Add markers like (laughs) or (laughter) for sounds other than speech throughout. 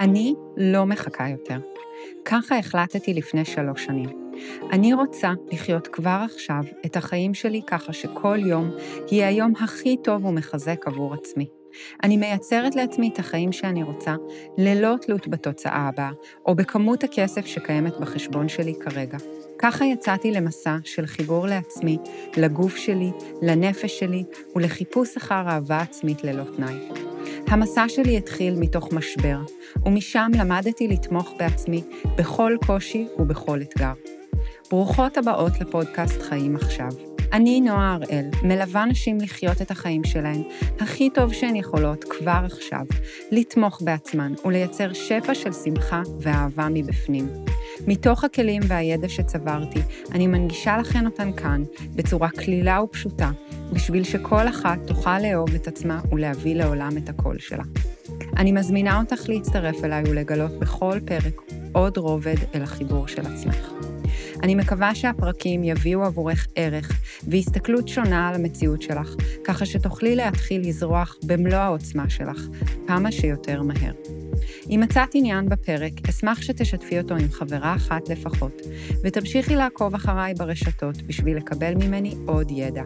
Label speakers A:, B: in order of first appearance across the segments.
A: אני לא מחכה יותר. ככה החלטתי לפני שלוש שנים. אני רוצה לחיות כבר עכשיו את החיים שלי ככה שכל יום יהיה היום הכי טוב ומחזק עבור עצמי. אני מייצרת לעצמי את החיים שאני רוצה, ללא תלות בתוצאה הבאה, או בכמות הכסף שקיימת בחשבון שלי כרגע. ככה יצאתי למסע של חיבור לעצמי, לגוף שלי, לנפש שלי ולחיפוש אחר אהבה עצמית ללא תנאי. המסע שלי התחיל מתוך משבר, ומשם למדתי לתמוך בעצמי בכל קושי ובכל אתגר. ברוכות הבאות לפודקאסט חיים עכשיו. אני נועה הראל, מלווה נשים לחיות את החיים שלהן הכי טוב שהן יכולות כבר עכשיו, לתמוך בעצמן ולייצר שפע של שמחה ואהבה מבפנים. מתוך הכלים והידע שצברתי, אני מנגישה לכן אותן כאן, בצורה קלילה ופשוטה, בשביל שכל אחת תוכל לאהוב את עצמה ולהביא לעולם את הקול שלה. אני מזמינה אותך להצטרף אליי ולגלות בכל פרק עוד רובד אל החיבור של עצמך. אני מקווה שהפרקים יביאו עבורך ערך והסתכלות שונה על המציאות שלך, ככה שתוכלי להתחיל לזרוח במלוא העוצמה שלך כמה שיותר מהר. אם מצאת עניין בפרק, אשמח שתשתפי אותו עם חברה אחת לפחות, ותמשיכי לעקוב אחריי ברשתות בשביל לקבל ממני עוד ידע.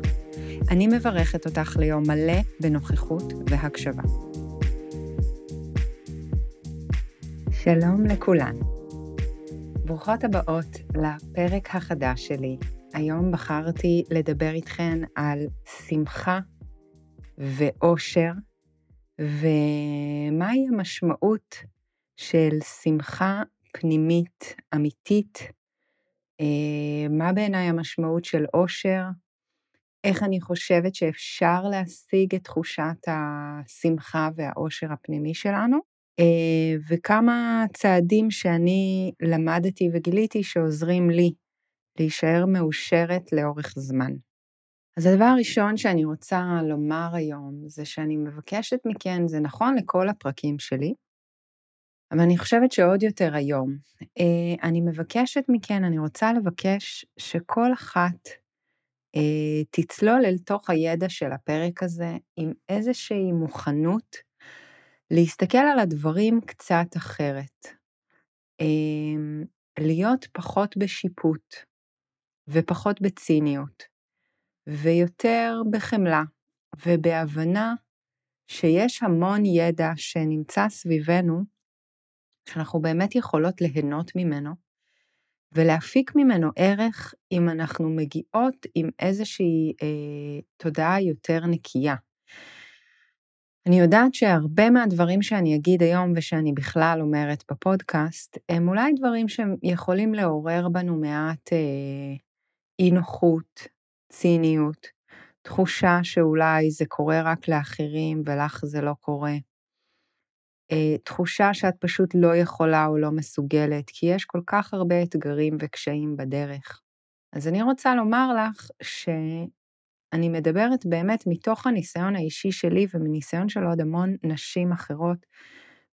A: אני מברכת אותך ליום מלא בנוכחות והקשבה. שלום לכולן. ברוכות הבאות לפרק החדש שלי. היום בחרתי לדבר איתכן על שמחה ואושר, ומהי המשמעות של שמחה פנימית אמיתית, אה, מה בעיניי המשמעות של אושר, איך אני חושבת שאפשר להשיג את תחושת השמחה והאושר הפנימי שלנו, וכמה צעדים שאני למדתי וגיליתי שעוזרים לי להישאר מאושרת לאורך זמן. אז הדבר הראשון שאני רוצה לומר היום זה שאני מבקשת מכן, זה נכון לכל הפרקים שלי, אבל אני חושבת שעוד יותר היום. אה, אני מבקשת מכן, אני רוצה לבקש שכל אחת אה, תצלול אל תוך הידע של הפרק הזה עם איזושהי מוכנות להסתכל על הדברים קצת אחרת. אמ, להיות פחות בשיפוט ופחות בציניות, ויותר בחמלה ובהבנה שיש המון ידע שנמצא סביבנו, שאנחנו באמת יכולות ליהנות ממנו, ולהפיק ממנו ערך אם אנחנו מגיעות עם איזושהי אה, תודעה יותר נקייה. אני יודעת שהרבה מהדברים שאני אגיד היום ושאני בכלל אומרת בפודקאסט, הם אולי דברים שיכולים לעורר בנו מעט אה, אי נוחות, ציניות, תחושה שאולי זה קורה רק לאחרים ולך זה לא קורה. אה, תחושה שאת פשוט לא יכולה או לא מסוגלת, כי יש כל כך הרבה אתגרים וקשיים בדרך. אז אני רוצה לומר לך שאני מדברת באמת מתוך הניסיון האישי שלי ומניסיון של עוד המון נשים אחרות,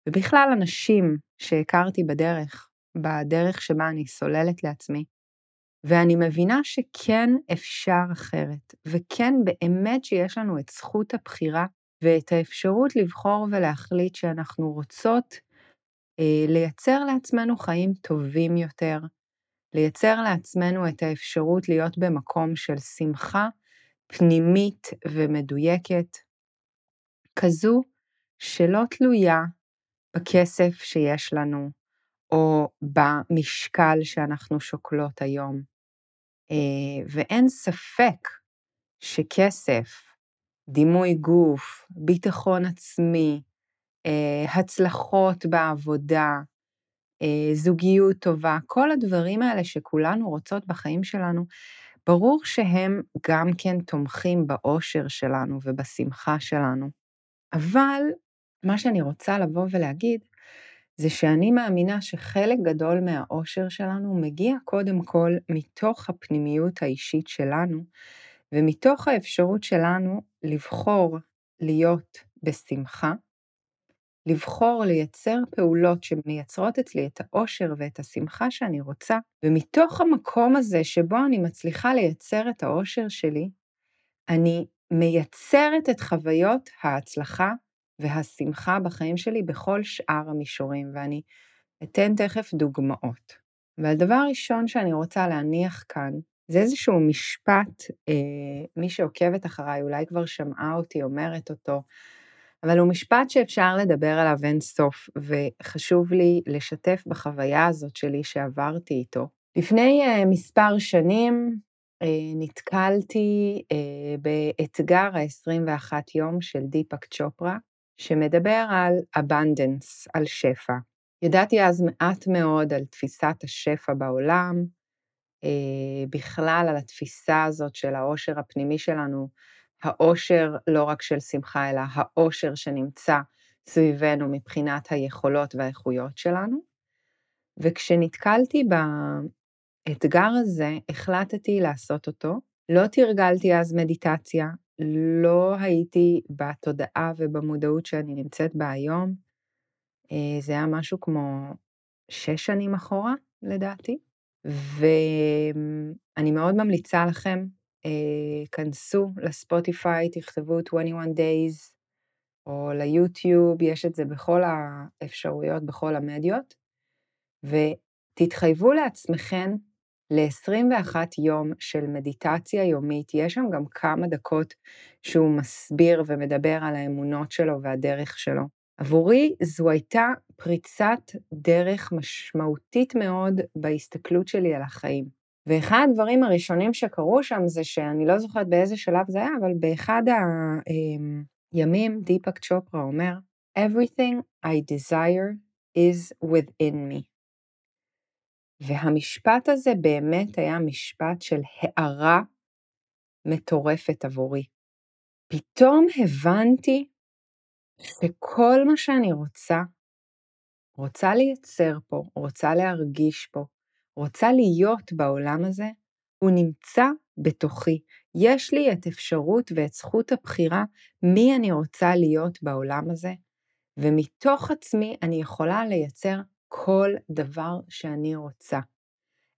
A: ובכלל הנשים שהכרתי בדרך, בדרך שבה אני סוללת לעצמי, ואני מבינה שכן אפשר אחרת, וכן באמת שיש לנו את זכות הבחירה ואת האפשרות לבחור ולהחליט שאנחנו רוצות אה, לייצר לעצמנו חיים טובים יותר, לייצר לעצמנו את האפשרות להיות במקום של שמחה פנימית ומדויקת, כזו שלא תלויה בכסף שיש לנו או במשקל שאנחנו שוקלות היום. אה, ואין ספק שכסף דימוי גוף, ביטחון עצמי, אה, הצלחות בעבודה, אה, זוגיות טובה, כל הדברים האלה שכולנו רוצות בחיים שלנו, ברור שהם גם כן תומכים באושר שלנו ובשמחה שלנו. אבל מה שאני רוצה לבוא ולהגיד, זה שאני מאמינה שחלק גדול מהאושר שלנו מגיע קודם כל מתוך הפנימיות האישית שלנו, ומתוך האפשרות שלנו לבחור להיות בשמחה, לבחור לייצר פעולות שמייצרות אצלי את האושר ואת השמחה שאני רוצה, ומתוך המקום הזה שבו אני מצליחה לייצר את האושר שלי, אני מייצרת את חוויות ההצלחה והשמחה בחיים שלי בכל שאר המישורים, ואני אתן תכף דוגמאות. והדבר הראשון שאני רוצה להניח כאן, זה איזשהו משפט, אה, מי שעוקבת אחריי אולי כבר שמעה אותי אומרת אותו, אבל הוא משפט שאפשר לדבר עליו אין סוף, וחשוב לי לשתף בחוויה הזאת שלי שעברתי איתו. לפני אה, מספר שנים אה, נתקלתי אה, באתגר ה-21 יום של דיפאק צ'ופרה, שמדבר על abundance, על שפע. ידעתי אז מעט מאוד על תפיסת השפע בעולם, בכלל על התפיסה הזאת של העושר הפנימי שלנו, העושר לא רק של שמחה, אלא העושר שנמצא סביבנו מבחינת היכולות והאיכויות שלנו. וכשנתקלתי באתגר הזה, החלטתי לעשות אותו. לא תרגלתי אז מדיטציה, לא הייתי בתודעה ובמודעות שאני נמצאת בה היום. אה, זה היה משהו כמו שש שנים אחורה, לדעתי. ואני מאוד ממליצה לכם כנסו לספוטיפיי, תכתבו 21 Days, או ליוטיוב, יש את זה בכל האפשרויות, בכל המדיות, ותתחייבו לעצמכם ל-21 יום של מדיטציה יומית, יש שם גם כמה דקות שהוא מסביר ומדבר על האמונות שלו והדרך שלו. עבורי זו הייתה פריצת דרך משמעותית מאוד בהסתכלות שלי על החיים. ואחד הדברים הראשונים שקרו שם זה שאני לא זוכרת באיזה שלב זה היה, אבל באחד הימים אמ, דיפק צ'ופרה אומר, Everything I desire is within me. והמשפט הזה באמת היה משפט של הארה מטורפת עבורי. פתאום הבנתי שכל מה שאני רוצה, רוצה לייצר פה, רוצה להרגיש פה, רוצה להיות בעולם הזה, הוא נמצא בתוכי. יש לי את אפשרות ואת זכות הבחירה מי אני רוצה להיות בעולם הזה, ומתוך עצמי אני יכולה לייצר כל דבר שאני רוצה.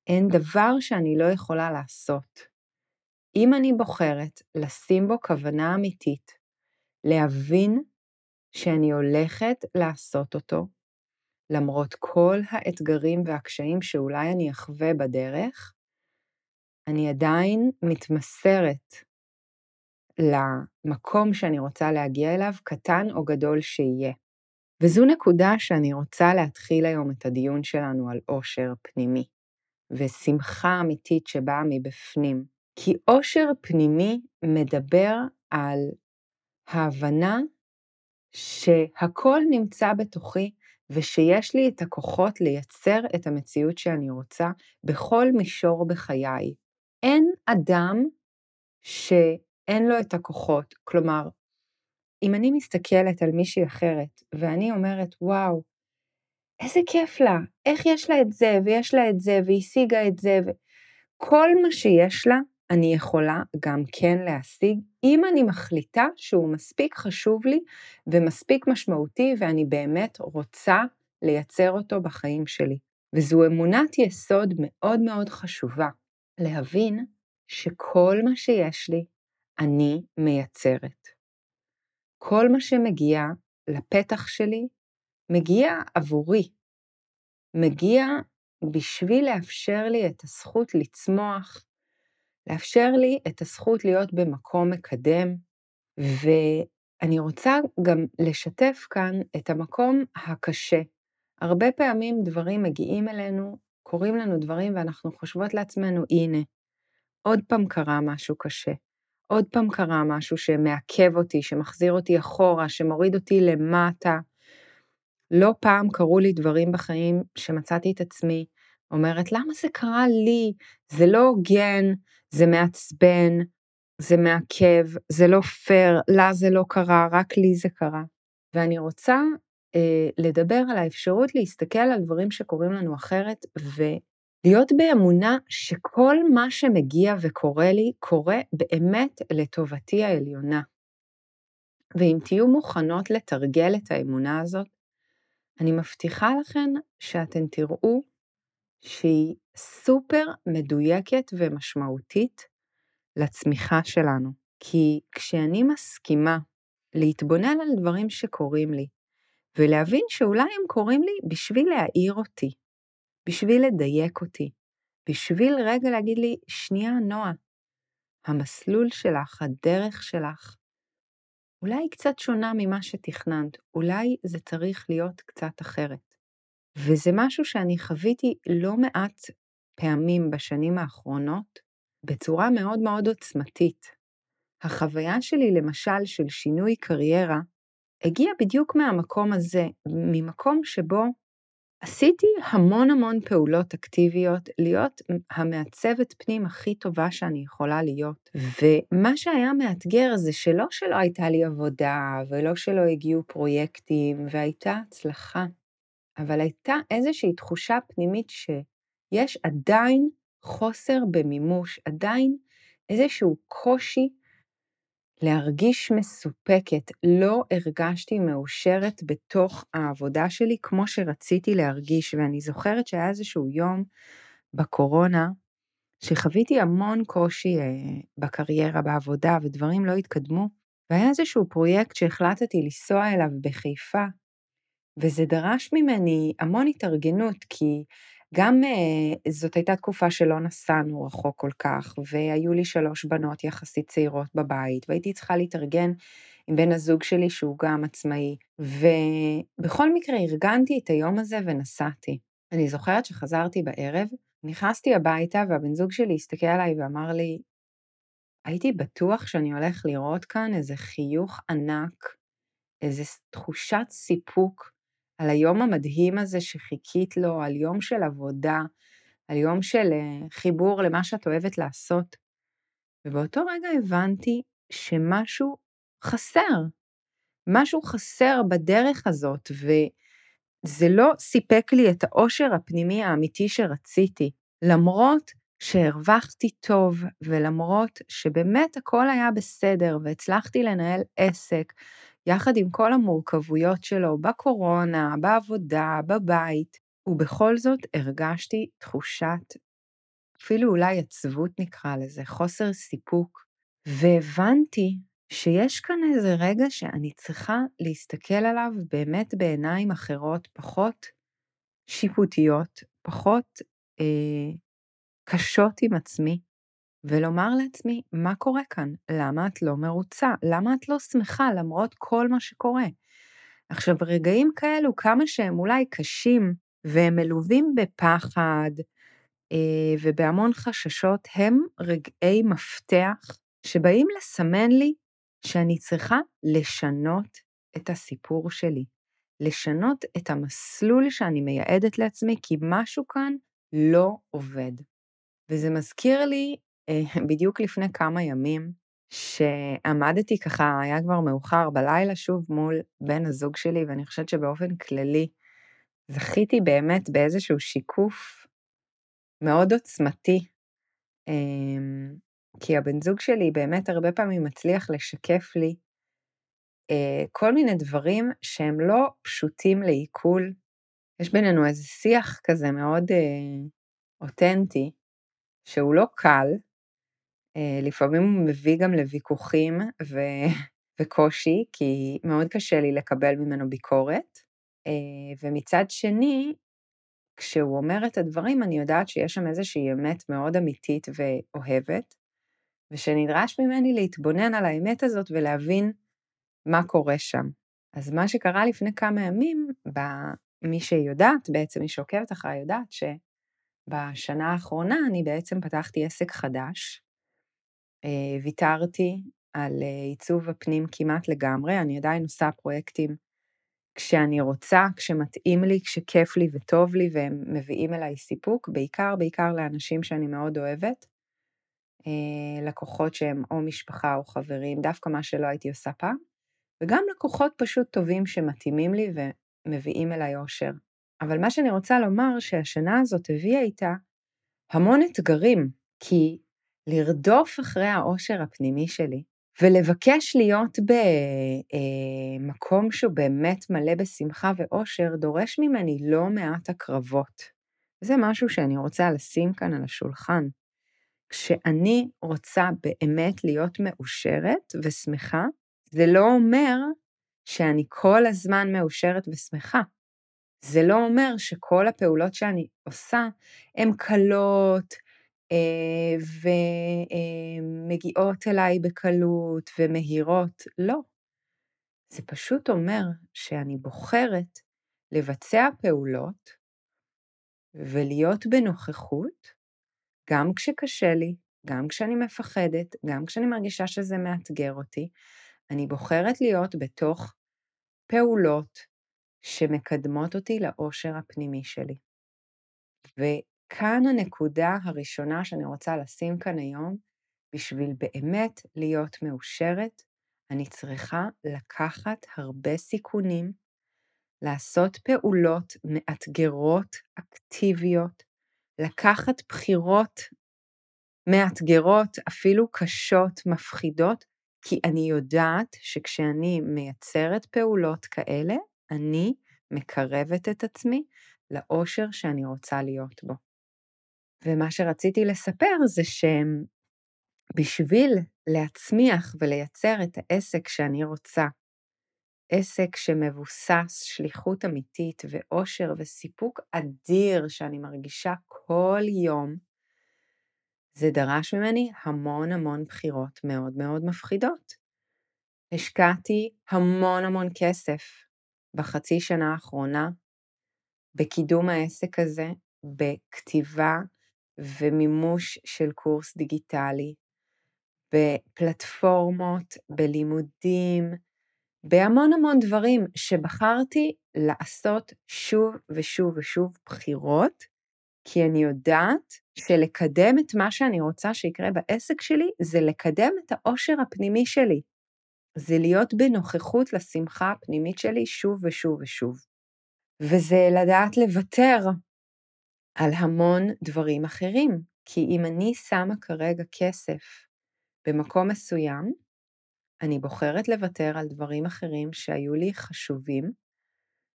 A: אין דבר שאני לא יכולה לעשות. אם אני בוחרת לשים בו כוונה אמיתית, להבין שאני הולכת לעשות אותו, למרות כל האתגרים והקשיים שאולי אני אחווה בדרך, אני עדיין מתמסרת למקום שאני רוצה להגיע אליו, קטן או גדול שיהיה. וזו נקודה שאני רוצה להתחיל היום את הדיון שלנו על עושר פנימי, ושמחה אמיתית שבאה מבפנים. כי עושר פנימי מדבר על ההבנה שהכל נמצא בתוכי ושיש לי את הכוחות לייצר את המציאות שאני רוצה בכל מישור בחיי. אין אדם שאין לו את הכוחות. כלומר, אם אני מסתכלת על מישהי אחרת ואני אומרת, וואו, איזה כיף לה, איך יש לה את זה, ויש לה את זה, והשיגה את זה, וכל מה שיש לה, אני יכולה גם כן להשיג, אם אני מחליטה שהוא מספיק חשוב לי ומספיק משמעותי ואני באמת רוצה לייצר אותו בחיים שלי. וזו אמונת יסוד מאוד מאוד חשובה, להבין שכל מה שיש לי, אני מייצרת. כל מה שמגיע לפתח שלי, מגיע עבורי, מגיע בשביל לאפשר לי את הזכות לצמוח, לאפשר לי את הזכות להיות במקום מקדם, ואני רוצה גם לשתף כאן את המקום הקשה. הרבה פעמים דברים מגיעים אלינו, קורים לנו דברים ואנחנו חושבות לעצמנו, הנה, עוד פעם קרה משהו קשה, עוד פעם קרה משהו שמעכב אותי, שמחזיר אותי אחורה, שמוריד אותי למטה. לא פעם קרו לי דברים בחיים שמצאתי את עצמי אומרת, למה זה קרה לי? זה לא הוגן, זה מעצבן, זה מעכב, זה לא פייר, לה זה לא קרה, רק לי זה קרה. ואני רוצה אה, לדבר על האפשרות להסתכל על דברים שקורים לנו אחרת, ולהיות באמונה שכל מה שמגיע וקורה לי, קורה באמת לטובתי העליונה. ואם תהיו מוכנות לתרגל את האמונה הזאת, אני מבטיחה לכן שאתן תראו שהיא סופר מדויקת ומשמעותית לצמיחה שלנו. כי כשאני מסכימה להתבונן על דברים שקורים לי, ולהבין שאולי הם קורים לי בשביל להעיר אותי, בשביל לדייק אותי, בשביל רגע להגיד לי, שנייה, נועה, המסלול שלך, הדרך שלך, אולי היא קצת שונה ממה שתכננת, אולי זה צריך להיות קצת אחרת. וזה משהו שאני חוויתי לא מעט פעמים בשנים האחרונות, בצורה מאוד מאוד עוצמתית. החוויה שלי, למשל, של שינוי קריירה, הגיעה בדיוק מהמקום הזה, ממקום שבו עשיתי המון המון פעולות אקטיביות להיות המעצבת פנים הכי טובה שאני יכולה להיות. ומה שהיה מאתגר זה שלא שלא הייתה לי עבודה, ולא שלא הגיעו פרויקטים, והייתה הצלחה, אבל הייתה איזושהי תחושה פנימית שיש עדיין חוסר במימוש, עדיין איזשהו קושי להרגיש מסופקת. לא הרגשתי מאושרת בתוך העבודה שלי כמו שרציתי להרגיש, ואני זוכרת שהיה איזשהו יום בקורונה, שחוויתי המון קושי אה, בקריירה, בעבודה, ודברים לא התקדמו, והיה איזשהו פרויקט שהחלטתי לנסוע אליו בחיפה, וזה דרש ממני המון התארגנות, כי גם uh, זאת הייתה תקופה שלא נסענו רחוק כל כך, והיו לי שלוש בנות יחסית צעירות בבית, והייתי צריכה להתארגן עם בן הזוג שלי שהוא גם עצמאי, ובכל מקרה ארגנתי את היום הזה ונסעתי. אני זוכרת שחזרתי בערב, נכנסתי הביתה והבן זוג שלי הסתכל עליי ואמר לי, הייתי בטוח שאני הולך לראות כאן איזה חיוך ענק, איזה תחושת סיפוק על היום המדהים הזה שחיכית לו, על יום של עבודה, על יום של אה, חיבור למה שאת אוהבת לעשות. ובאותו רגע הבנתי שמשהו חסר, משהו חסר בדרך הזאת, וזה לא סיפק לי את האושר הפנימי האמיתי שרציתי, למרות שהרווחתי טוב, ולמרות שבאמת הכל היה בסדר, והצלחתי לנהל עסק, יחד עם כל המורכבויות שלו בקורונה, בעבודה, בבית, ובכל זאת הרגשתי תחושת, אפילו אולי עצבות נקרא לזה, חוסר סיפוק, והבנתי שיש כאן איזה רגע שאני צריכה להסתכל עליו באמת בעיניים אחרות, פחות שיפוטיות, פחות אה, קשות עם עצמי, ולומר לעצמי, מה קורה כאן? למה את לא מרוצה? למה את לא שמחה למרות כל מה שקורה? עכשיו, רגעים כאלו, כמה שהם אולי קשים, והם מלווים בפחד אה, ובהמון חששות, הם רגעי מפתח שבאים לסמן לי שאני צריכה לשנות את הסיפור שלי, לשנות את המסלול שאני מייעדת לעצמי, כי משהו כאן לא עובד. וזה מזכיר לי (laughs) בדיוק לפני כמה ימים, שעמדתי ככה, היה כבר מאוחר בלילה שוב מול בן הזוג שלי, ואני חושבת שבאופן כללי זכיתי באמת באיזשהו שיקוף מאוד עוצמתי, אמ, כי הבן זוג שלי באמת הרבה פעמים מצליח לשקף לי אה, כל מיני דברים שהם לא פשוטים לעיכול. יש בינינו איזה שיח כזה מאוד אה, אותנטי, שהוא לא קל, אה, לפעמים הוא מביא גם לוויכוחים ו... (laughs) וקושי, כי מאוד קשה לי לקבל ממנו ביקורת. אה, ומצד שני, כשהוא אומר את הדברים, אני יודעת שיש שם איזושהי אמת מאוד אמיתית ואוהבת, ושנדרש ממני להתבונן על האמת הזאת ולהבין מה קורה שם. אז מה שקרה לפני כמה ימים, מי שיודעת, בעצם מי שעוקבת אחריי יודעת, שבשנה האחרונה אני בעצם פתחתי עסק חדש, אה, ויתרתי על אה, עיצוב הפנים כמעט לגמרי, אני עדיין עושה פרויקטים כשאני רוצה, כשמתאים לי, כשכיף לי וטוב לי והם מביאים אליי סיפוק, בעיקר בעיקר לאנשים שאני מאוד אוהבת, אה, לקוחות שהם או משפחה או חברים, דווקא מה שלא הייתי עושה פעם, וגם לקוחות פשוט טובים שמתאימים לי ומביאים אליי אושר. אבל מה שאני רוצה לומר שהשנה הזאת הביאה איתה המון אתגרים, כי לרדוף אחרי האושר הפנימי שלי, ולבקש להיות במקום שהוא באמת מלא בשמחה ואושר, דורש ממני לא מעט הקרבות. זה משהו שאני רוצה לשים כאן על השולחן. כשאני רוצה באמת להיות מאושרת ושמחה, זה לא אומר שאני כל הזמן מאושרת ושמחה. זה לא אומר שכל הפעולות שאני עושה הן קלות אה, ומגיעות אליי בקלות ומהירות, לא. זה פשוט אומר שאני בוחרת לבצע פעולות ולהיות בנוכחות, גם כשקשה לי, גם כשאני מפחדת, גם כשאני מרגישה שזה מאתגר אותי, אני בוחרת להיות בתוך פעולות שמקדמות אותי לאושר הפנימי שלי. וכאן הנקודה הראשונה שאני רוצה לשים כאן היום, בשביל באמת להיות מאושרת, אני צריכה לקחת הרבה סיכונים, לעשות פעולות מאתגרות, אקטיביות, לקחת בחירות מאתגרות, אפילו קשות, מפחידות, כי אני יודעת שכשאני מייצרת פעולות כאלה, אני מקרבת את עצמי לאושר שאני רוצה להיות בו. ומה שרציתי לספר זה שבשביל להצמיח ולייצר את העסק שאני רוצה, עסק שמבוסס שליחות אמיתית ואושר וסיפוק אדיר שאני מרגישה כל יום, זה דרש ממני המון המון בחירות מאוד מאוד מפחידות. השקעתי המון המון כסף בחצי שנה האחרונה בקידום העסק הזה, בכתיבה ומימוש של קורס דיגיטלי, בפלטפורמות, בלימודים, בהמון המון דברים שבחרתי לעשות שוב ושוב ושוב בחירות, כי אני יודעת שלקדם את מה שאני רוצה שיקרה בעסק שלי, זה לקדם את האושר הפנימי שלי. זה להיות בנוכחות לשמחה הפנימית שלי שוב ושוב ושוב. וזה לדעת לוותר על המון דברים אחרים, כי אם אני שמה כרגע כסף במקום מסוים, אני בוחרת לוותר על דברים אחרים שהיו לי חשובים,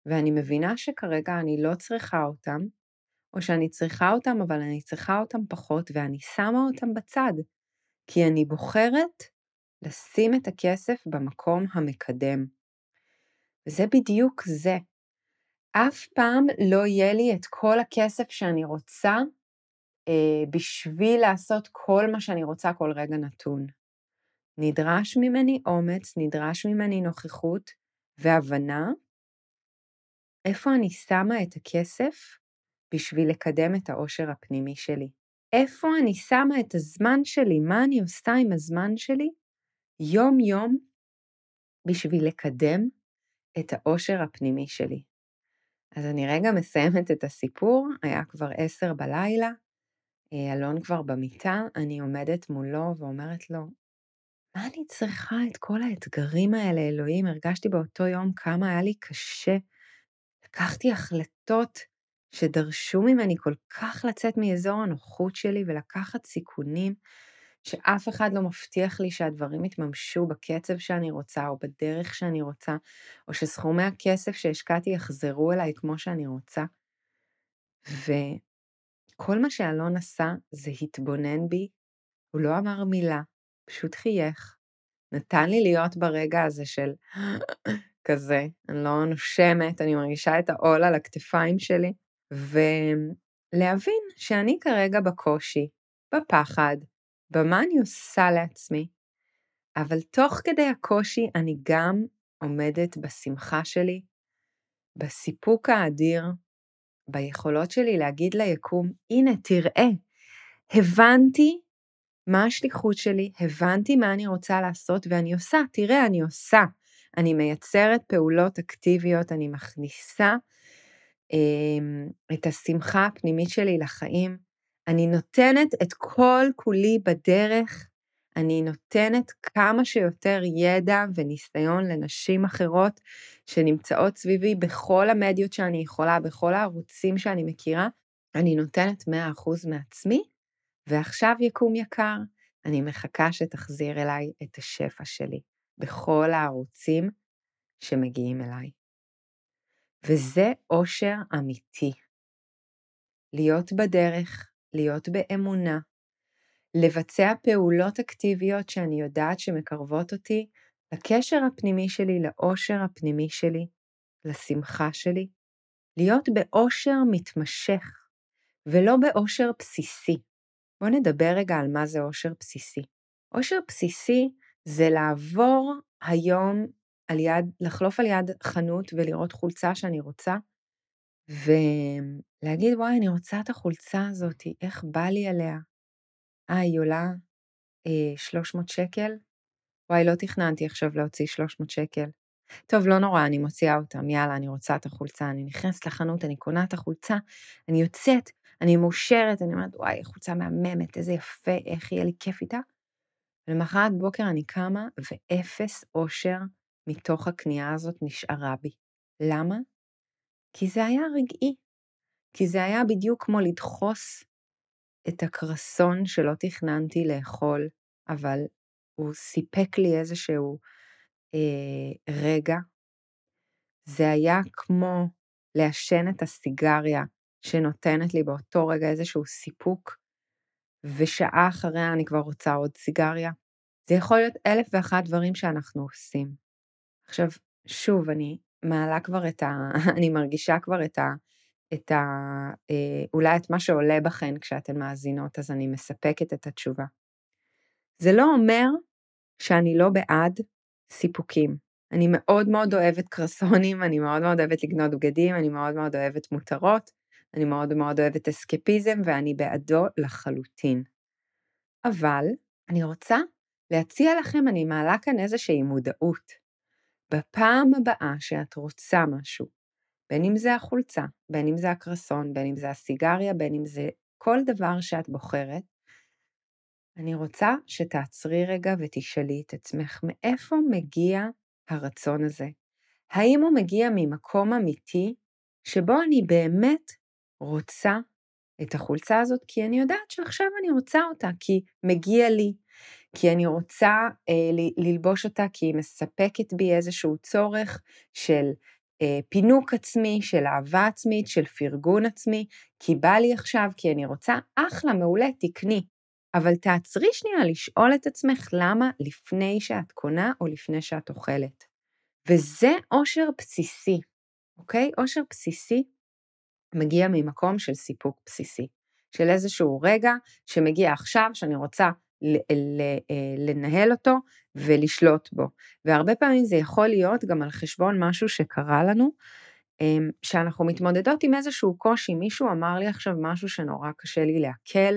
A: ואני מבינה שכרגע אני לא צריכה אותם, או שאני צריכה אותם, אבל אני צריכה אותם פחות, ואני שמה אותם בצד, כי אני בוחרת לשים את הכסף במקום המקדם. וזה בדיוק זה. אף פעם לא יהיה לי את כל הכסף שאני רוצה אה, בשביל לעשות כל מה שאני רוצה כל רגע נתון. נדרש ממני אומץ, נדרש ממני נוכחות והבנה איפה אני שמה את הכסף בשביל לקדם את העושר הפנימי שלי. איפה אני שמה את הזמן שלי, מה אני עושה עם הזמן שלי יום-יום בשביל לקדם את העושר הפנימי שלי. אז אני רגע מסיימת את הסיפור, היה כבר עשר בלילה, אה, אלון כבר במיטה, אני עומדת מולו ואומרת לו, מה אני צריכה את כל האתגרים האלה, אלוהים? הרגשתי באותו יום כמה היה לי קשה. לקחתי החלטות שדרשו ממני כל כך לצאת מאזור הנוחות שלי ולקחת סיכונים, שאף אחד לא מבטיח לי שהדברים יתממשו בקצב שאני רוצה או בדרך שאני רוצה, או שסכומי הכסף שהשקעתי יחזרו אליי כמו שאני רוצה. וכל מה שאלון עשה זה התבונן בי, הוא לא אמר מילה, פשוט חייך, נתן לי להיות ברגע הזה של (clears throat) כזה, אני לא נושמת, אני מרגישה את העול על הכתפיים שלי, ולהבין שאני כרגע בקושי, בפחד, במה אני עושה לעצמי, אבל תוך כדי הקושי אני גם עומדת בשמחה שלי, בסיפוק האדיר, ביכולות שלי להגיד ליקום, הנה, תראה, הבנתי מה השליחות שלי, הבנתי מה אני רוצה לעשות ואני עושה, תראה, אני עושה. אני מייצרת פעולות אקטיביות, אני מכניסה אה, את השמחה הפנימית שלי לחיים, אני נותנת את כל כולי בדרך, אני נותנת כמה שיותר ידע וניסיון לנשים אחרות שנמצאות סביבי בכל המדיות שאני יכולה, בכל הערוצים שאני מכירה, אני נותנת 100% מעצמי, ועכשיו יקום יקר, אני מחכה שתחזיר אליי את השפע שלי בכל הערוצים שמגיעים אליי. וזה אושר אמיתי. להיות בדרך, להיות באמונה, לבצע פעולות אקטיביות שאני יודעת שמקרבות אותי לקשר הפנימי שלי, לאושר הפנימי שלי, לשמחה שלי, להיות באושר מתמשך, ולא באושר בסיסי. בואו נדבר רגע על מה זה אושר בסיסי. אושר בסיסי זה לעבור היום על יד, לחלוף על יד חנות ולראות חולצה שאני רוצה, ולהגיד, וואי, אני רוצה את החולצה הזאת, איך בא לי עליה? אה, היא עולה אה, 300 שקל? וואי, לא תכננתי עכשיו להוציא 300 שקל. טוב, לא נורא, אני מוציאה אותם, יאללה, אני רוצה את החולצה, אני נכנסת לחנות, אני קונה את החולצה, אני יוצאת, אני מאושרת, אני אומרת, וואי, חולצה מהממת, איזה יפה, איך יהיה לי כיף איתה. ולמחרת בוקר אני קמה, ואפס אושר מתוך הקנייה הזאת נשארה בי. למה? כי זה היה רגעי. כי זה היה בדיוק כמו לדחוס את הקרסון שלא תכננתי לאכול, אבל הוא סיפק לי איזשהו אה, רגע. זה היה כמו לעשן את הסיגריה שנותנת לי באותו רגע איזשהו סיפוק, ושעה אחריה אני כבר רוצה עוד סיגריה. זה יכול להיות אלף ואחת דברים שאנחנו עושים. עכשיו, שוב, אני מעלה כבר את ה... (laughs) אני מרגישה כבר את ה... את ה... אה, אולי את מה שעולה בכן כשאתן מאזינות, אז אני מספקת את התשובה. זה לא אומר שאני לא בעד סיפוקים. אני מאוד מאוד אוהבת קרסונים, אני מאוד מאוד אוהבת לקנות בגדים, אני מאוד מאוד אוהבת מותרות, אני מאוד מאוד אוהבת אסקפיזם, ואני בעדו לחלוטין. אבל אני רוצה להציע לכם, אני מעלה כאן איזושהי מודעות. בפעם הבאה שאת רוצה משהו, בין אם זה החולצה, בין אם זה הקרסון, בין אם זה הסיגריה, בין אם זה כל דבר שאת בוחרת, אני רוצה שתעצרי רגע ותשאלי את עצמך מאיפה מגיע הרצון הזה. האם הוא מגיע ממקום אמיתי שבו אני באמת רוצה את החולצה הזאת כי אני יודעת שעכשיו אני רוצה אותה, כי מגיע לי, כי אני רוצה אה, ללבוש אותה כי היא מספקת בי איזשהו צורך של פינוק עצמי, של אהבה עצמית, של פרגון עצמי, כי בא לי עכשיו, כי אני רוצה, אחלה, מעולה, תקני. אבל תעצרי שנייה לשאול את עצמך למה לפני שאת קונה או לפני שאת אוכלת. וזה אושר בסיסי, אוקיי? אושר בסיסי מגיע ממקום של סיפוק בסיסי, של איזשהו רגע שמגיע עכשיו שאני רוצה אה, לנהל אותו ולשלוט בו. והרבה פעמים זה יכול להיות גם על חשבון משהו שקרה לנו, אמ, שאנחנו מתמודדות עם איזשהו קושי, מישהו אמר לי עכשיו משהו שנורא קשה לי לעכל,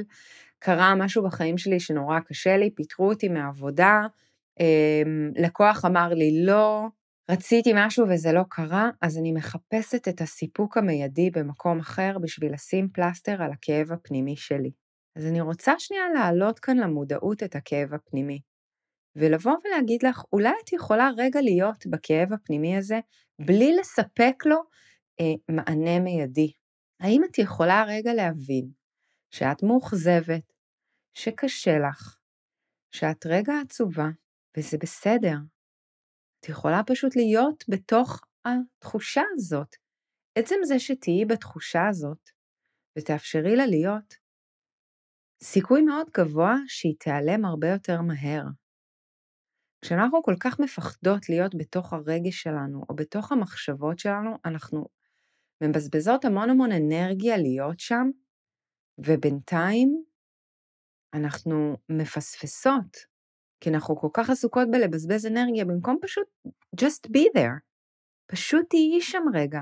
A: קרה משהו בחיים שלי שנורא קשה לי, פיטרו אותי מהעבודה, אמ, לקוח אמר לי לא, רציתי משהו וזה לא קרה, אז אני מחפשת את הסיפוק המיידי במקום אחר בשביל לשים פלסטר על הכאב הפנימי שלי. אז אני רוצה שנייה להעלות כאן למודעות את הכאב הפנימי, ולבוא ולהגיד לך, אולי את יכולה רגע להיות בכאב הפנימי הזה בלי לספק לו אה, מענה מיידי. האם את יכולה רגע להבין שאת מאוכזבת, שקשה לך, שאת רגע עצובה, וזה בסדר. את יכולה פשוט להיות בתוך התחושה הזאת. עצם זה שתהיי בתחושה הזאת, ותאפשרי לה להיות, סיכוי מאוד גבוה שהיא תיעלם הרבה יותר מהר. כשאנחנו כל כך מפחדות להיות בתוך הרגש שלנו, או בתוך המחשבות שלנו, אנחנו מבזבזות המון המון אנרגיה להיות שם, ובינתיים אנחנו מפספסות, כי אנחנו כל כך עסוקות בלבזבז אנרגיה, במקום פשוט just be there. פשוט תהיי שם רגע.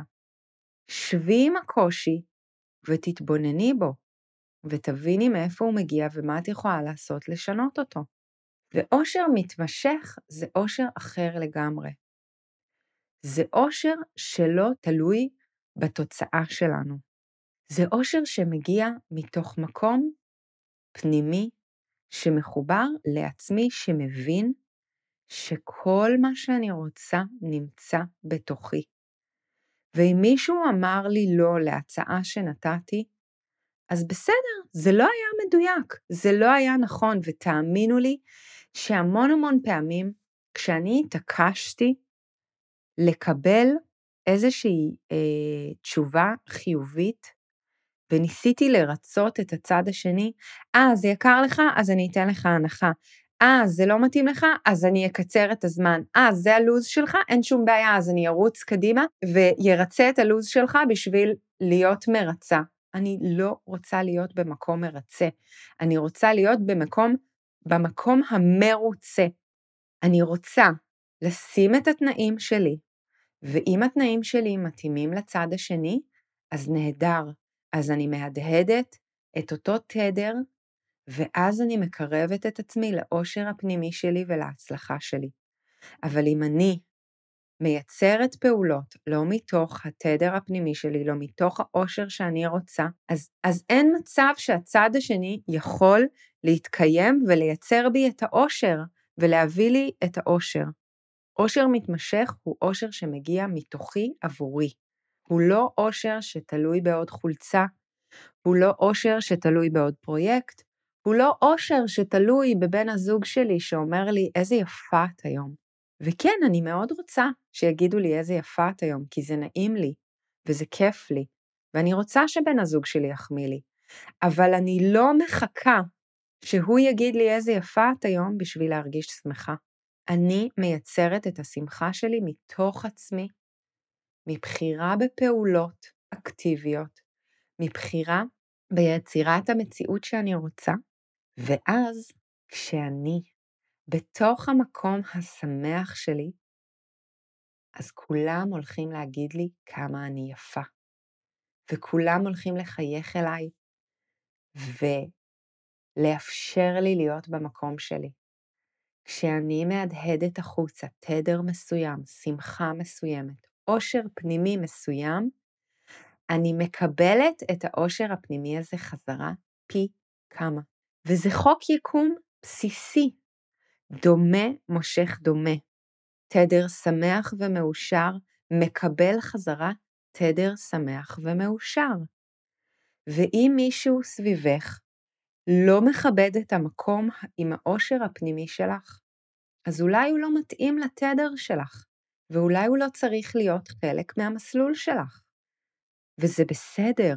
A: שבי עם הקושי ותתבונני בו, ותביני מאיפה הוא מגיע ומה את יכולה לעשות לשנות אותו. ואושר מתמשך זה אושר אחר לגמרי. זה אושר שלא תלוי בתוצאה שלנו. זה אושר שמגיע מתוך מקום פנימי שמחובר לעצמי, שמבין שכל מה שאני רוצה נמצא בתוכי. ואם מישהו אמר לי לא להצעה שנתתי, אז בסדר, זה לא היה מדויק, זה לא היה נכון, ותאמינו לי שהמון המון פעמים, כשאני התעקשתי לקבל איזושהי אה, תשובה חיובית, וניסיתי לרצות את הצד השני, אה, זה יקר לך, אז אני אתן לך הנחה. אה, זה לא מתאים לך? אז אני אקצר את הזמן. אה, זה הלו"ז שלך? אין שום בעיה, אז אני ארוץ קדימה וירצה את הלו"ז שלך בשביל להיות מרצה. אני לא רוצה להיות במקום מרצה. אני רוצה להיות במקום, במקום המרוצה. אני רוצה לשים את התנאים שלי, ואם התנאים שלי מתאימים לצד השני, אז נהדר. אז אני מהדהדת את אותו תדר, ואז אני מקרבת את עצמי לאושר הפנימי שלי ולהצלחה שלי. אבל אם אני מייצרת פעולות לא מתוך התדר הפנימי שלי, לא מתוך האושר שאני רוצה, אז, אז אין מצב שהצד השני יכול להתקיים ולייצר בי את האושר ולהביא לי את האושר. אושר מתמשך הוא אושר שמגיע מתוכי עבורי. הוא לא אושר שתלוי בעוד חולצה, הוא לא אושר שתלוי בעוד פרויקט, הוא לא אושר שתלוי בבן הזוג שלי שאומר לי, איזה יפה את היום. וכן, אני מאוד רוצה שיגידו לי איזה יפה את היום, כי זה נעים לי, וזה כיף לי, ואני רוצה שבן הזוג שלי יחמיא לי, אבל אני לא מחכה שהוא יגיד לי איזה יפה את היום בשביל להרגיש שמחה. אני מייצרת את השמחה שלי מתוך עצמי, מבחירה בפעולות אקטיביות, מבחירה ביצירת המציאות שאני רוצה, ואז כשאני בתוך המקום השמח שלי, אז כולם הולכים להגיד לי כמה אני יפה, וכולם הולכים לחייך אליי ולאפשר לי להיות במקום שלי. כשאני מהדהדת החוצה תדר מסוים, שמחה מסוימת, עושר פנימי מסוים, אני מקבלת את העושר הפנימי הזה חזרה פי כמה. וזה חוק יקום בסיסי. דומה מושך דומה. תדר שמח ומאושר מקבל חזרה תדר שמח ומאושר. ואם מישהו סביבך לא מכבד את המקום עם העושר הפנימי שלך, אז אולי הוא לא מתאים לתדר שלך, ואולי הוא לא צריך להיות חלק מהמסלול שלך. וזה בסדר.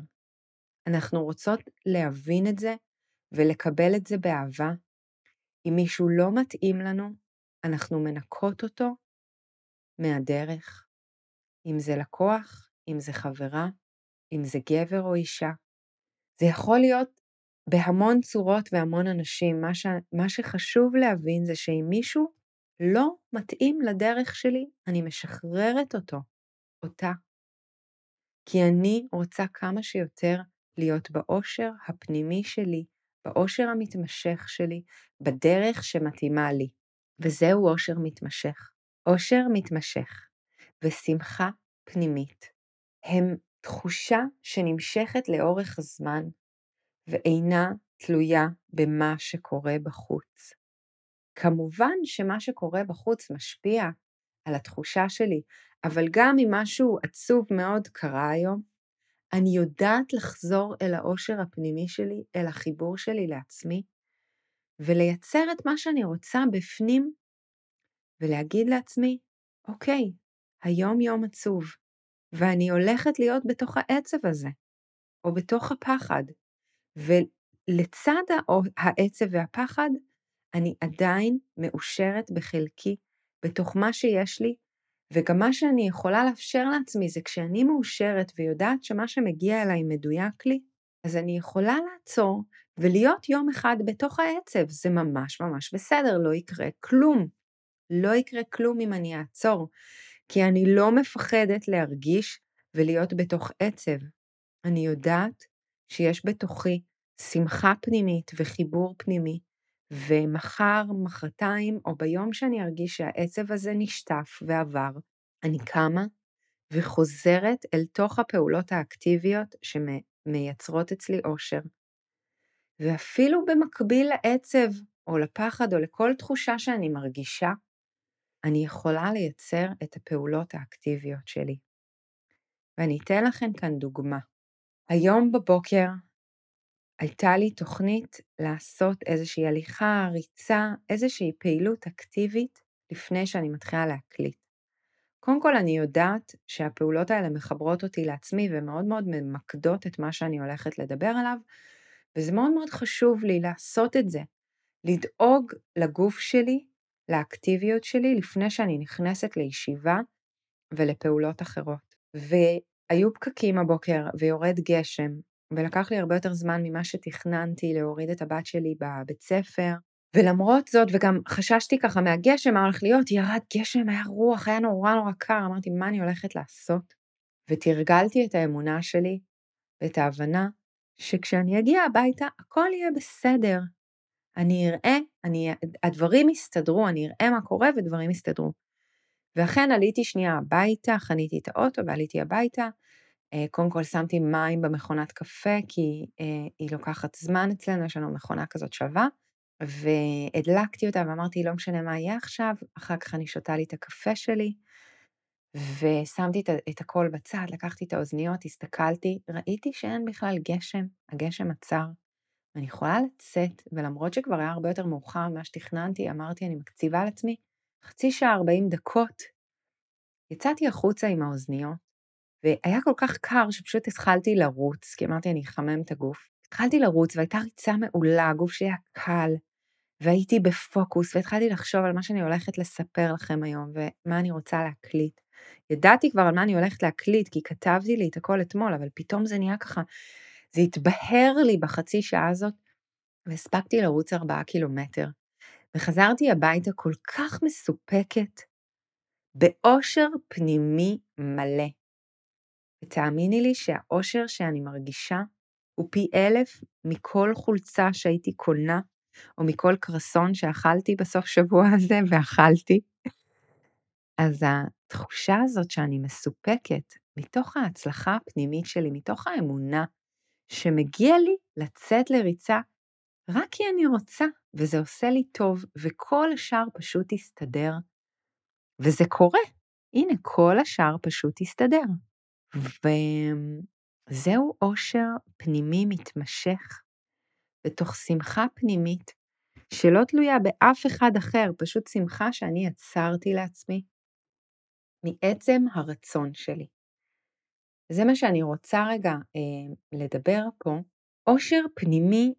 A: אנחנו רוצות להבין את זה ולקבל את זה באהבה. אם מישהו לא מתאים לנו, אנחנו מנקות אותו מהדרך. אם זה לקוח, אם זה חברה, אם זה גבר או אישה. זה יכול להיות בהמון צורות והמון אנשים. מה, ש... מה שחשוב להבין זה שאם מישהו לא מתאים לדרך שלי, אני משחררת אותו, אותה. כי אני רוצה כמה שיותר להיות באושר הפנימי שלי, באושר המתמשך שלי, בדרך שמתאימה לי. וזהו אושר מתמשך. אושר מתמשך ושמחה פנימית הם תחושה שנמשכת לאורך הזמן ואינה תלויה במה שקורה בחוץ. כמובן שמה שקורה בחוץ משפיע על התחושה שלי, אבל גם אם משהו עצוב מאוד קרה היום, אני יודעת לחזור אל האושר הפנימי שלי, אל החיבור שלי לעצמי, ולייצר את מה שאני רוצה בפנים, ולהגיד לעצמי, אוקיי, היום יום עצוב, ואני הולכת להיות בתוך העצב הזה, או בתוך הפחד, ולצד העצב והפחד, אני עדיין מאושרת בחלקי, בתוך מה שיש לי, וגם מה שאני יכולה לאפשר לעצמי זה כשאני מאושרת ויודעת שמה שמגיע אליי מדויק לי, אז אני יכולה לעצור ולהיות יום אחד בתוך העצב. זה ממש ממש בסדר, לא יקרה כלום. לא יקרה כלום אם אני אעצור, כי אני לא מפחדת להרגיש ולהיות בתוך עצב. אני יודעת שיש בתוכי שמחה פנימית וחיבור פנימי, ומחר, מחרתיים, או ביום שאני ארגיש שהעצב הזה נשטף ועבר, אני קמה וחוזרת אל תוך הפעולות האקטיביות שמייצרות אצלי אושר. ואפילו במקביל לעצב, או לפחד, או לכל תחושה שאני מרגישה, אני יכולה לייצר את הפעולות האקטיביות שלי. ואני אתן לכם כאן דוגמה. היום בבוקר הייתה לי תוכנית לעשות איזושהי הליכה, ריצה, איזושהי פעילות אקטיבית לפני שאני מתחילה להקליט. קודם כל אני יודעת שהפעולות האלה מחברות אותי לעצמי ומאוד מאוד ממקדות את מה שאני הולכת לדבר עליו, וזה מאוד מאוד חשוב לי לעשות את זה, לדאוג לגוף שלי, לאקטיביות שלי, לפני שאני נכנסת לישיבה ולפעולות אחרות. והיו פקקים הבוקר ויורד גשם, ולקח לי הרבה יותר זמן ממה שתכננתי להוריד את הבת שלי בבית ספר, ולמרות זאת, וגם חששתי ככה מהגשם, מה הולך להיות, ירד גשם, היה רוח, היה נורא נורא קר, אמרתי, מה אני הולכת לעשות? ותרגלתי את האמונה שלי ואת ההבנה שכשאני אגיע הביתה, הכל יהיה בסדר. אני אראה, אני, הדברים יסתדרו, אני אראה מה קורה ודברים יסתדרו. ואכן עליתי שנייה הביתה, חניתי את האוטו ועליתי הביתה. אה, קודם כל שמתי מים במכונת קפה, כי אה, היא לוקחת זמן אצלנו, יש לנו מכונה כזאת שווה. והדלקתי אותה ואמרתי, לא משנה מה יהיה עכשיו, אחר כך אני שותה לי את הקפה שלי, ושמתי את, הכל בצד, לקחתי את האוזניות, הסתכלתי, ראיתי שאין בכלל גשם, הגשם עצר. אני יכולה לצאת, ולמרות שכבר היה הרבה יותר מאוחר ממה שתכננתי, אמרתי, אני מקציבה לעצמי חצי שעה, 40 דקות. יצאתי החוצה עם האוזניות, והיה כל כך קר שפשוט התחלתי לרוץ, כי אמרתי, אני אחמם את הגוף. התחלתי לרוץ והייתה ריצה מעולה, הגוף שלי היה קל, והייתי בפוקוס, והתחלתי לחשוב על מה שאני הולכת לספר לכם היום, ומה אני רוצה להקליט. ידעתי כבר על מה אני הולכת להקליט, כי כתבתי לי את הכל אתמול, אבל פתאום זה נהיה ככה, זה התבהר לי בחצי שעה הזאת, והספקתי לרוץ ארבעה קילומטר. וחזרתי הביתה כל כך מסופקת, באושר פנימי מלא. ותאמיני לי שהאושר שאני מרגישה הוא פי אלף מכל חולצה שהייתי קונה או מכל קרסון שאכלתי בסוף שבוע (laughs) הזה, ואכלתי. אז התחושה הזאת שאני מסופקת מתוך ההצלחה הפנימית שלי, מתוך האמונה שמגיע לי לצאת לריצה רק כי אני רוצה, וזה עושה לי טוב, וכל השאר פשוט יסתדר. וזה קורה. הנה, כל השאר פשוט יסתדר. וזהו אושר פנימי מתמשך ותוך שמחה פנימית שלא תלויה באף אחד אחר, פשוט שמחה שאני יצרתי לעצמי מעצם הרצון שלי. זה מה שאני רוצה רגע אה, לדבר פה. עושר פנימי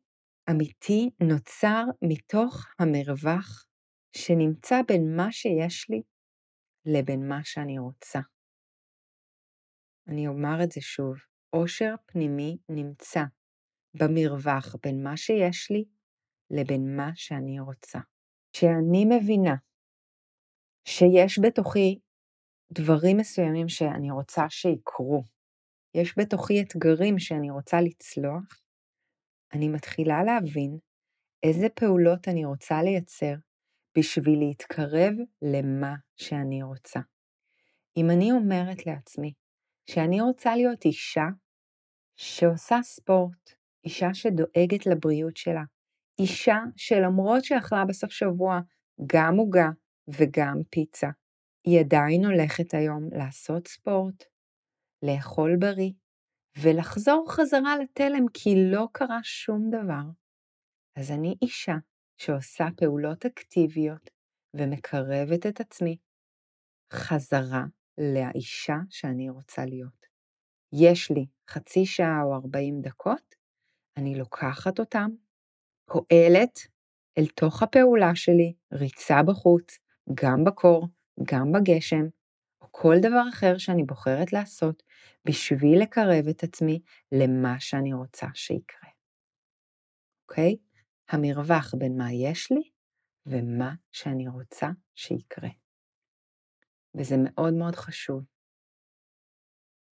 A: אמיתי נוצר מתוך המרווח שנמצא בין מה שיש לי לבין מה שאני רוצה. אני אומר את זה שוב, עושר פנימי נמצא במרווח בין מה שיש לי לבין מה שאני רוצה. כשאני מבינה שיש בתוכי דברים מסוימים שאני רוצה שיקרו, יש בתוכי אתגרים שאני רוצה לצלוח, אני מתחילה להבין איזה פעולות אני רוצה לייצר בשביל להתקרב למה שאני רוצה. אם אני אומרת לעצמי שאני רוצה להיות אישה שעושה ספורט, אישה שדואגת לבריאות שלה, אישה שלמרות שאכלה בסוף שבוע גם עוגה וגם פיצה, היא עדיין הולכת היום לעשות ספורט, לאכול בריא, ולחזור חזרה לתלם כי לא קרה שום דבר. אז אני אישה שעושה פעולות אקטיביות ומקרבת את עצמי חזרה לאישה שאני רוצה להיות. יש לי חצי שעה או 40 דקות, אני לוקחת אותם, פועלת אל תוך הפעולה שלי, ריצה בחוץ, גם בקור, גם בגשם, או כל דבר אחר שאני בוחרת לעשות, בשביל לקרב את עצמי למה שאני רוצה שיקרה. אוקיי? המרווח בין מה יש לי ומה שאני רוצה שיקרה. וזה מאוד מאוד חשוב.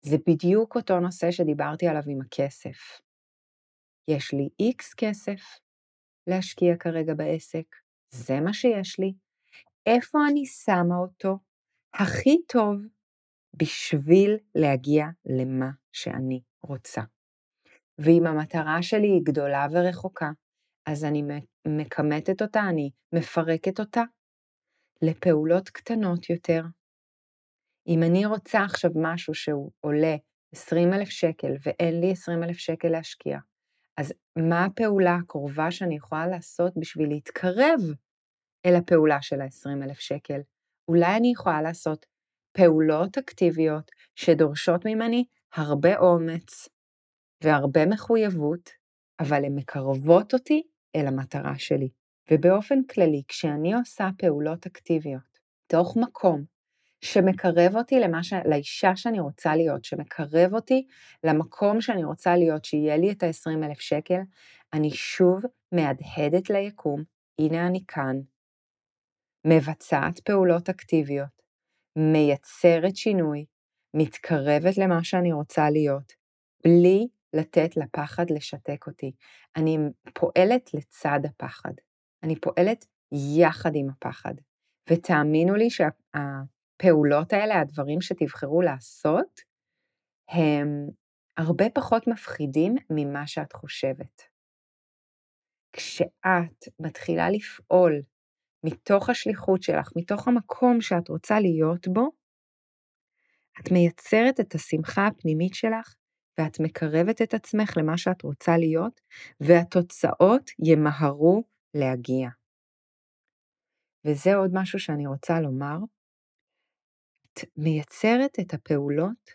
A: זה בדיוק אותו נושא שדיברתי עליו עם הכסף. יש לי איקס כסף להשקיע כרגע בעסק, זה מה שיש לי. איפה אני שמה אותו הכי טוב בשביל להגיע למה שאני רוצה. ואם המטרה שלי היא גדולה ורחוקה, אז אני מכמתת אותה, אני מפרקת אותה לפעולות קטנות יותר. אם אני רוצה עכשיו משהו שהוא עולה 20 אלף שקל ואין לי 20 אלף שקל להשקיע, אז מה הפעולה הקרובה שאני יכולה לעשות בשביל להתקרב אל הפעולה של ה-20 אלף שקל? אולי אני יכולה לעשות פעולות אקטיביות שדורשות ממני הרבה אומץ והרבה מחויבות, אבל הן מקרבות אותי אל המטרה שלי. ובאופן כללי, כשאני עושה פעולות אקטיביות, תוך מקום שמקרב אותי למה ש... לאישה שאני רוצה להיות, שמקרב אותי למקום שאני רוצה להיות, שיהיה לי את ה-20 אלף שקל, אני שוב מהדהדת ליקום, הנה אני כאן, מבצעת פעולות אקטיביות, מייצרת שינוי, מתקרבת למה שאני רוצה להיות, בלי לתת לפחד לשתק אותי. אני פועלת לצד הפחד, אני פועלת יחד עם הפחד. ותאמינו לי שהפעולות האלה, הדברים שתבחרו לעשות, הם הרבה פחות מפחידים ממה שאת חושבת. כשאת מתחילה לפעול מתוך השליחות שלך, מתוך המקום שאת רוצה להיות בו, את מייצרת את השמחה הפנימית שלך ואת מקרבת את עצמך למה שאת רוצה להיות, והתוצאות ימהרו להגיע. וזה עוד משהו שאני רוצה לומר. את מייצרת את הפעולות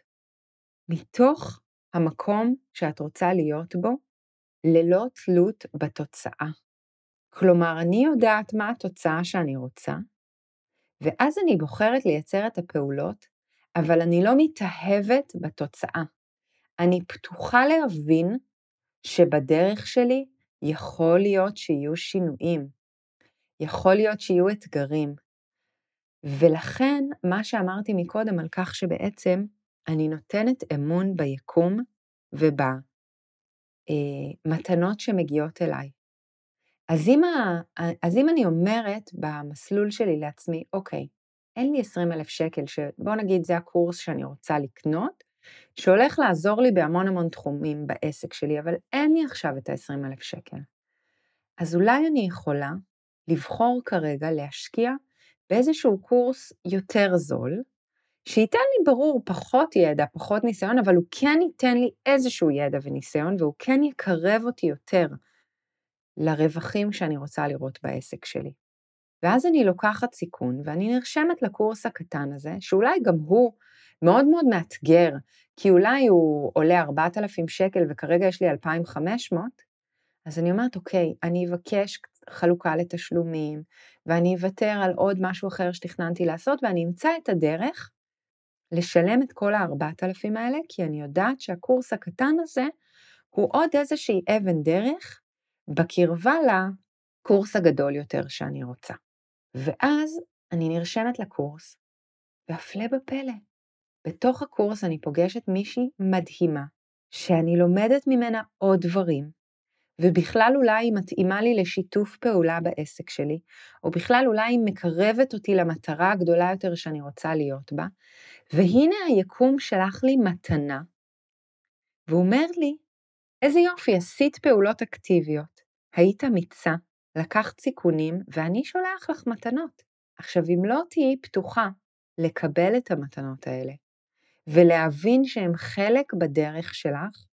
A: מתוך המקום שאת רוצה להיות בו, ללא תלות בתוצאה. כלומר, אני יודעת מה התוצאה שאני רוצה, ואז אני בוחרת לייצר את הפעולות, אבל אני לא מתאהבת בתוצאה. אני פתוחה להבין שבדרך שלי יכול להיות שיהיו שינויים, יכול להיות שיהיו אתגרים. ולכן, מה שאמרתי מקודם על כך שבעצם אני נותנת אמון ביקום ובמתנות אה, שמגיעות אליי. אז אם, ה, אז אם אני אומרת במסלול שלי לעצמי, אוקיי, אין לי 20 אלף שקל, שבוא נגיד זה הקורס שאני רוצה לקנות, שהולך לעזור לי בהמון המון תחומים בעסק שלי, אבל אין לי עכשיו את ה-20 אלף שקל. אז אולי אני יכולה לבחור כרגע להשקיע באיזשהו קורס יותר זול, שייתן לי ברור פחות ידע, פחות ניסיון, אבל הוא כן ייתן לי איזשהו ידע וניסיון, והוא כן יקרב אותי יותר לרווחים שאני רוצה לראות בעסק שלי. ואז אני לוקחת סיכון ואני נרשמת לקורס הקטן הזה, שאולי גם הוא מאוד מאוד מאתגר, כי אולי הוא עולה 4,000 שקל וכרגע יש לי 2,500, אז אני אומרת, אוקיי, אני אבקש חלוקה לתשלומים, ואני אוותר על עוד משהו אחר שתכננתי לעשות, ואני אמצא את הדרך לשלם את כל ה-4,000 האלה, כי אני יודעת שהקורס הקטן הזה הוא עוד איזושהי אבן דרך בקרבה לקורס הגדול יותר שאני רוצה. ואז אני נרשמת לקורס, והפלא בפלא, בתוך הקורס אני פוגשת מישהי מדהימה, שאני לומדת ממנה עוד דברים, ובכלל אולי היא מתאימה לי לשיתוף פעולה בעסק שלי, או בכלל אולי היא מקרבת אותי למטרה הגדולה יותר שאני רוצה להיות בה, והנה היקום שלח לי מתנה, והוא אומר לי, איזה יופי, עשית פעולות אקטיביות, היית אמיצה, לקחת סיכונים, ואני שולח לך מתנות. עכשיו, אם לא תהיי פתוחה לקבל את המתנות האלה, ולהבין שהם חלק בדרך שלך,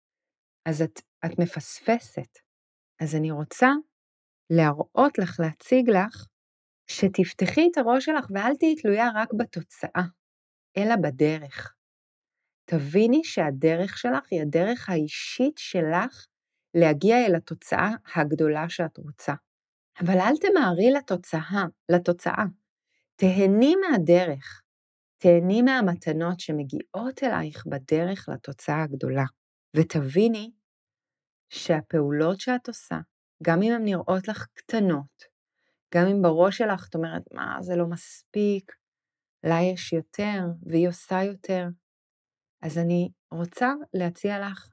A: אז את, את מפספסת. אז אני רוצה להראות לך, להציג לך, שתפתחי את הראש שלך ואל תהיי תלויה רק בתוצאה, אלא בדרך. תביני שהדרך שלך היא הדרך האישית שלך להגיע אל התוצאה הגדולה שאת רוצה. אבל אל תמהרי לתוצאה, לתוצאה. תהני מהדרך, תהני מהמתנות שמגיעות אלייך בדרך לתוצאה הגדולה, ותביני שהפעולות שאת עושה, גם אם הן נראות לך קטנות, גם אם בראש שלך את אומרת, מה, זה לא מספיק, לה יש יותר, והיא עושה יותר, אז אני רוצה להציע לך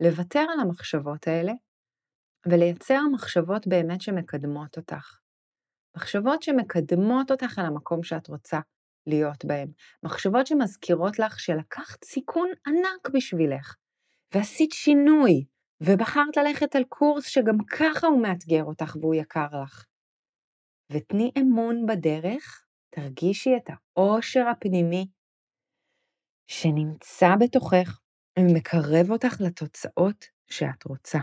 A: לוותר על המחשבות האלה ולייצר מחשבות באמת שמקדמות אותך. מחשבות שמקדמות אותך על המקום שאת רוצה להיות בהם. מחשבות שמזכירות לך שלקחת סיכון ענק בשבילך, ועשית שינוי, ובחרת ללכת על קורס שגם ככה הוא מאתגר אותך והוא יקר לך. ותני אמון בדרך, תרגישי את העושר הפנימי שנמצא בתוכך ומקרב אותך לתוצאות שאת רוצה.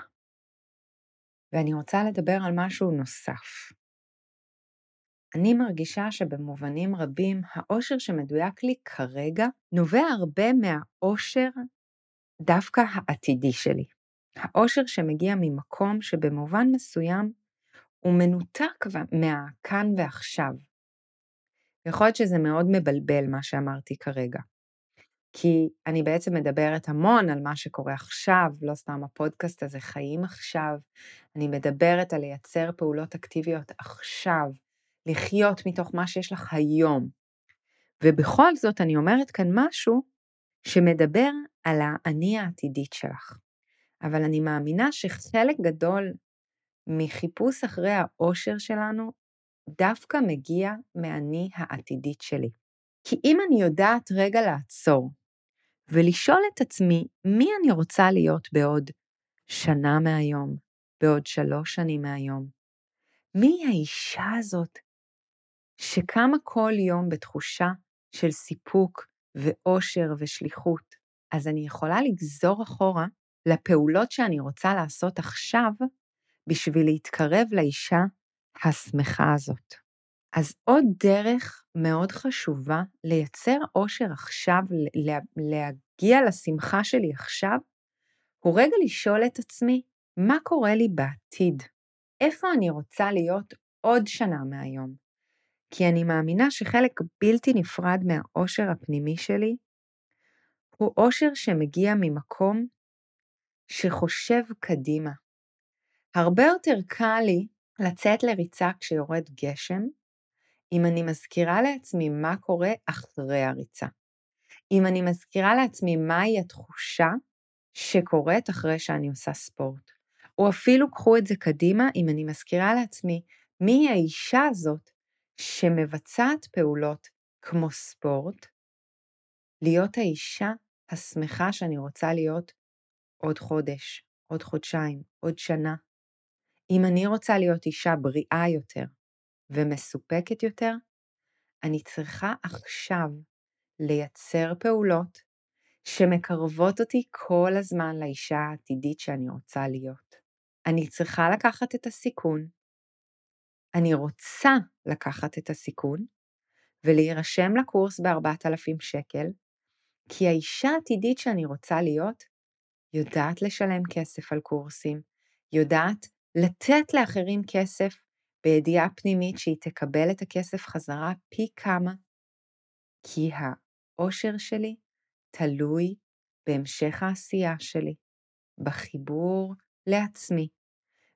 A: ואני רוצה לדבר על משהו נוסף. אני מרגישה שבמובנים רבים האושר שמדויק לי כרגע נובע הרבה מהאושר דווקא העתידי שלי. האושר שמגיע ממקום שבמובן מסוים הוא מנותק מהכאן ועכשיו. יכול להיות שזה מאוד מבלבל מה שאמרתי כרגע. כי אני בעצם מדברת המון על מה שקורה עכשיו, לא סתם הפודקאסט הזה, חיים עכשיו. אני מדברת על לייצר פעולות אקטיביות עכשיו, לחיות מתוך מה שיש לך היום. ובכל זאת אני אומרת כאן משהו שמדבר על האני העתידית שלך. אבל אני מאמינה שחלק גדול מחיפוש אחרי האושר שלנו דווקא מגיע מהאני העתידית שלי. כי אם אני יודעת רגע לעצור ולשאול את עצמי מי אני רוצה להיות בעוד שנה מהיום, בעוד שלוש שנים מהיום, מי האישה הזאת שקמה כל יום בתחושה של סיפוק ואושר ושליחות, אז אני יכולה לגזור אחורה לפעולות שאני רוצה לעשות עכשיו בשביל להתקרב לאישה השמחה הזאת. אז עוד דרך מאוד חשובה לייצר אושר עכשיו, להגיע לשמחה שלי עכשיו, הוא רגע לשאול את עצמי, מה קורה לי בעתיד? איפה אני רוצה להיות עוד שנה מהיום? כי אני מאמינה שחלק בלתי נפרד מהאושר הפנימי שלי הוא אושר שמגיע ממקום שחושב קדימה. הרבה יותר קל לי לצאת לריצה כשיורד גשם, אם אני מזכירה לעצמי מה קורה אחרי הריצה. אם אני מזכירה לעצמי מהי התחושה שקורית אחרי שאני עושה ספורט. או אפילו קחו את זה קדימה, אם אני מזכירה לעצמי מי האישה הזאת שמבצעת פעולות כמו ספורט, להיות האישה השמחה שאני רוצה להיות עוד חודש, עוד חודשיים, עוד שנה. אם אני רוצה להיות אישה בריאה יותר ומסופקת יותר, אני צריכה עכשיו לייצר פעולות שמקרבות אותי כל הזמן לאישה העתידית שאני רוצה להיות. אני צריכה לקחת את הסיכון, אני רוצה לקחת את הסיכון ולהירשם לקורס ב-4,000 שקל, כי האישה העתידית שאני רוצה להיות יודעת לשלם כסף על קורסים, יודעת לתת לאחרים כסף בידיעה פנימית שהיא תקבל את הכסף חזרה פי כמה, כי האושר שלי תלוי בהמשך העשייה שלי, בחיבור לעצמי,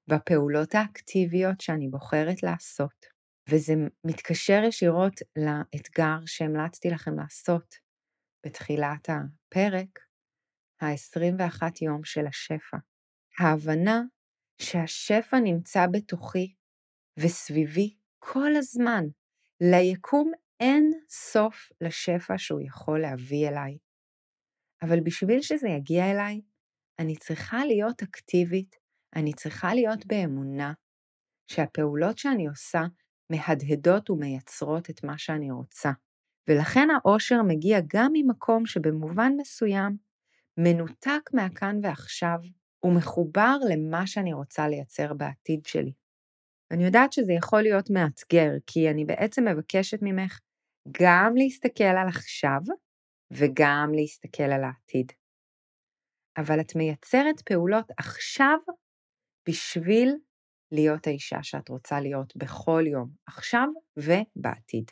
A: בפעולות האקטיביות שאני בוחרת לעשות. וזה מתקשר ישירות לאתגר שהמלצתי לכם לעשות בתחילת הפרק, ה-21 יום של השפע. ההבנה שהשפע נמצא בתוכי וסביבי כל הזמן. ליקום אין סוף לשפע שהוא יכול להביא אליי. אבל בשביל שזה יגיע אליי, אני צריכה להיות אקטיבית, אני צריכה להיות באמונה שהפעולות שאני עושה מהדהדות ומייצרות את מה שאני רוצה. ולכן האושר מגיע גם ממקום שבמובן מסוים מנותק מהכאן ועכשיו ומחובר למה שאני רוצה לייצר בעתיד שלי. אני יודעת שזה יכול להיות מאתגר, כי אני בעצם מבקשת ממך גם להסתכל על עכשיו וגם להסתכל על העתיד. אבל את מייצרת פעולות עכשיו בשביל להיות האישה שאת רוצה להיות בכל יום, עכשיו ובעתיד.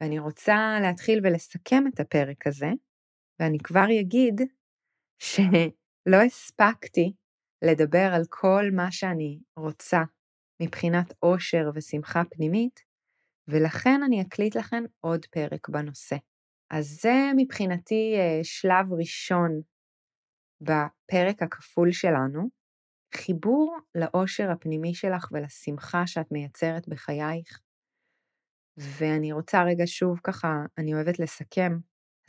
A: ואני רוצה להתחיל ולסכם את הפרק הזה, ואני כבר אגיד שלא הספקתי לדבר על כל מה שאני רוצה מבחינת אושר ושמחה פנימית, ולכן אני אקליט לכם עוד פרק בנושא. אז זה מבחינתי אה, שלב ראשון בפרק הכפול שלנו, חיבור לאושר הפנימי שלך ולשמחה שאת מייצרת בחייך. ואני רוצה רגע שוב ככה, אני אוהבת לסכם,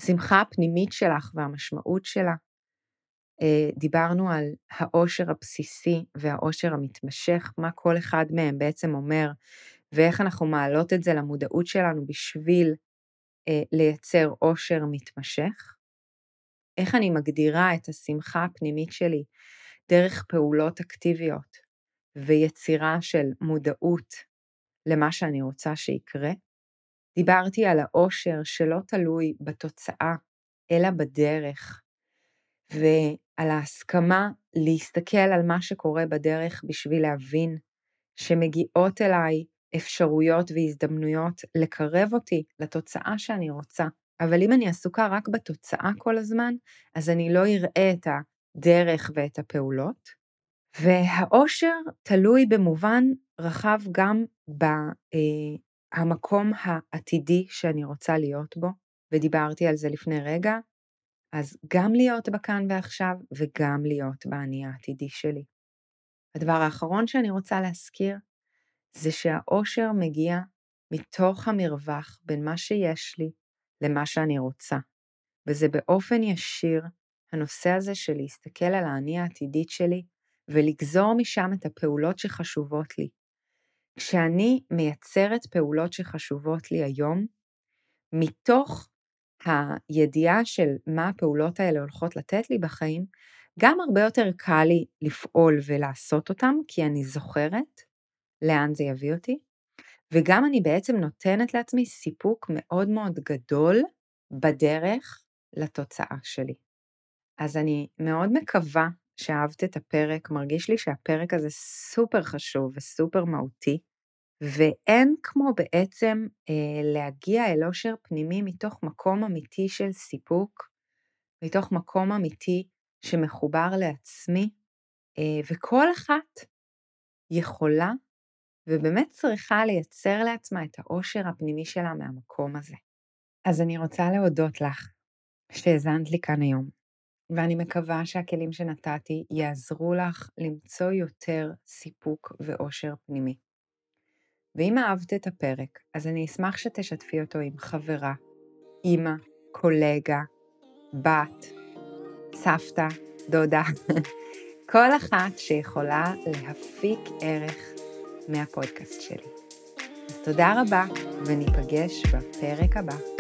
A: השמחה הפנימית שלך והמשמעות שלה. אה, דיברנו על האושר הבסיסי והאושר המתמשך, מה כל אחד מהם בעצם אומר, ואיך אנחנו מעלות את זה למודעות שלנו בשביל אה, לייצר אושר מתמשך. איך אני מגדירה את השמחה הפנימית שלי דרך פעולות אקטיביות ויצירה של מודעות למה שאני רוצה שיקרה. דיברתי על האושר שלא תלוי בתוצאה, אלא בדרך, ועל ההסכמה להסתכל על מה שקורה בדרך בשביל להבין שמגיעות אליי אפשרויות והזדמנויות לקרב אותי לתוצאה שאני רוצה. אבל אם אני עסוקה רק בתוצאה כל הזמן, אז אני לא אראה את הדרך ואת הפעולות. והאושר תלוי במובן רחב גם במקום אה, העתידי שאני רוצה להיות בו, ודיברתי על זה לפני רגע, אז גם להיות בכאן ועכשיו וגם להיות באני העתידי שלי. הדבר האחרון שאני רוצה להזכיר זה שהאושר מגיע מתוך המרווח בין מה שיש לי למה שאני רוצה, וזה באופן ישיר הנושא הזה של להסתכל על האני העתידית שלי ולגזור משם את הפעולות שחשובות לי. כשאני מייצרת פעולות שחשובות לי היום, מתוך הידיעה של מה הפעולות האלה הולכות לתת לי בחיים, גם הרבה יותר קל לי לפעול ולעשות אותם, כי אני זוכרת לאן זה יביא אותי, וגם אני בעצם נותנת לעצמי סיפוק מאוד מאוד גדול בדרך לתוצאה שלי. אז אני מאוד מקווה שאהבת את הפרק, מרגיש לי שהפרק הזה סופר חשוב וסופר מהותי, ואין כמו בעצם אה, להגיע אל אושר פנימי מתוך מקום אמיתי של סיפוק, מתוך מקום אמיתי שמחובר לעצמי, אה, וכל אחת יכולה ובאמת צריכה לייצר לעצמה את האושר הפנימי שלה מהמקום הזה. אז אני רוצה להודות לך שהאזנת לי כאן היום, ואני מקווה שהכלים שנתתי יעזרו לך למצוא יותר סיפוק ואושר פנימי. ואם אהבת את הפרק, אז אני אשמח שתשתפי אותו עם חברה, אימא, קולגה, בת, סבתא, דודה, (laughs) כל אחת שיכולה להפיק ערך מהפודקאסט שלי. אז תודה רבה, וניפגש בפרק הבא.